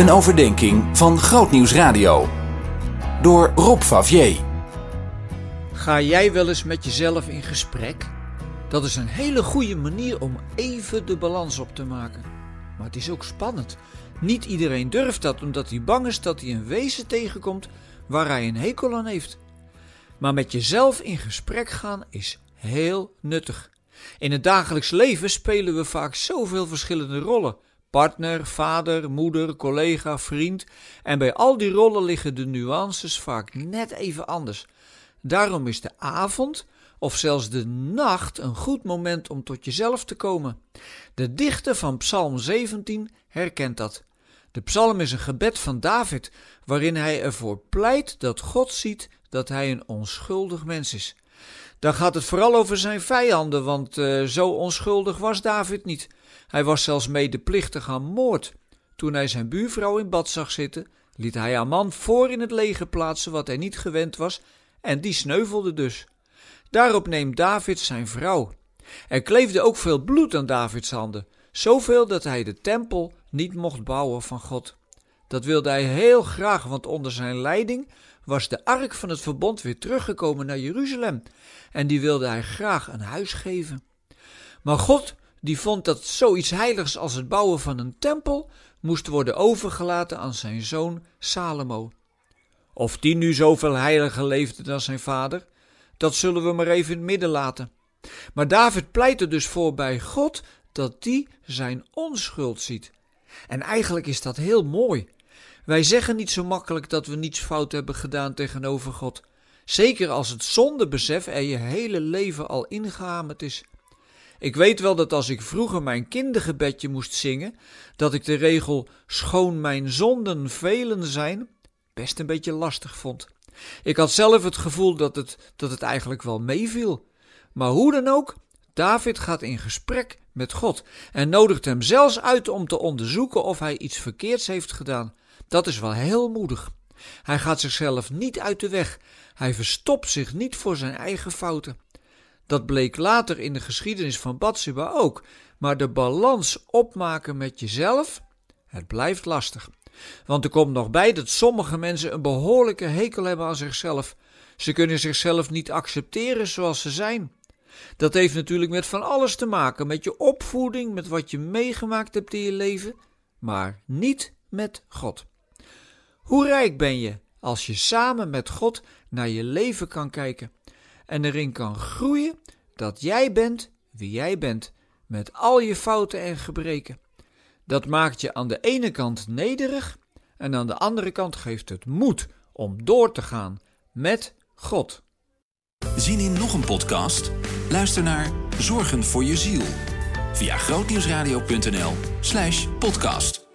Een overdenking van Grootnieuws Radio. Door Rob Favier. Ga jij wel eens met jezelf in gesprek? Dat is een hele goede manier om even de balans op te maken. Maar het is ook spannend. Niet iedereen durft dat omdat hij bang is dat hij een wezen tegenkomt waar hij een hekel aan heeft. Maar met jezelf in gesprek gaan is heel nuttig. In het dagelijks leven spelen we vaak zoveel verschillende rollen. Partner, vader, moeder, collega, vriend. En bij al die rollen liggen de nuances vaak net even anders. Daarom is de avond of zelfs de nacht een goed moment om tot jezelf te komen. De dichter van Psalm 17 herkent dat. De psalm is een gebed van David, waarin hij ervoor pleit dat God ziet dat hij een onschuldig mens is. Dan gaat het vooral over zijn vijanden, want uh, zo onschuldig was David niet. Hij was zelfs medeplichtig aan moord. Toen hij zijn buurvrouw in bad zag zitten, liet hij haar man voor in het leger plaatsen wat hij niet gewend was, en die sneuvelde dus. Daarop neemt David zijn vrouw. Er kleefde ook veel bloed aan Davids handen, zoveel dat hij de tempel niet mocht bouwen van God. Dat wilde hij heel graag, want onder zijn leiding was de ark van het verbond weer teruggekomen naar Jeruzalem en die wilde hij graag een huis geven. Maar God die vond dat zoiets heiligs als het bouwen van een tempel moest worden overgelaten aan zijn zoon Salomo. Of die nu zoveel heiliger leefde dan zijn vader, dat zullen we maar even in het midden laten. Maar David pleit er dus voor bij God dat die zijn onschuld ziet. En eigenlijk is dat heel mooi. Wij zeggen niet zo makkelijk dat we niets fout hebben gedaan tegenover God. Zeker als het zondebesef er je hele leven al ingehamerd is. Ik weet wel dat als ik vroeger mijn kindergebedje moest zingen, dat ik de regel schoon mijn zonden velen zijn best een beetje lastig vond. Ik had zelf het gevoel dat het, dat het eigenlijk wel meeviel. Maar hoe dan ook, David gaat in gesprek met God en nodigt hem zelfs uit om te onderzoeken of hij iets verkeerds heeft gedaan. Dat is wel heel moedig. Hij gaat zichzelf niet uit de weg. Hij verstopt zich niet voor zijn eigen fouten. Dat bleek later in de geschiedenis van Bathsheba ook. Maar de balans opmaken met jezelf, het blijft lastig. Want er komt nog bij dat sommige mensen een behoorlijke hekel hebben aan zichzelf. Ze kunnen zichzelf niet accepteren zoals ze zijn. Dat heeft natuurlijk met van alles te maken, met je opvoeding, met wat je meegemaakt hebt in je leven, maar niet met God. Hoe rijk ben je als je samen met God naar je leven kan kijken en erin kan groeien dat jij bent wie jij bent, met al je fouten en gebreken. Dat maakt je aan de ene kant nederig en aan de andere kant geeft het moed om door te gaan met God. Zien in nog een podcast? Luister naar Zorgen voor je ziel via grootnieuwsradio.nl/podcast.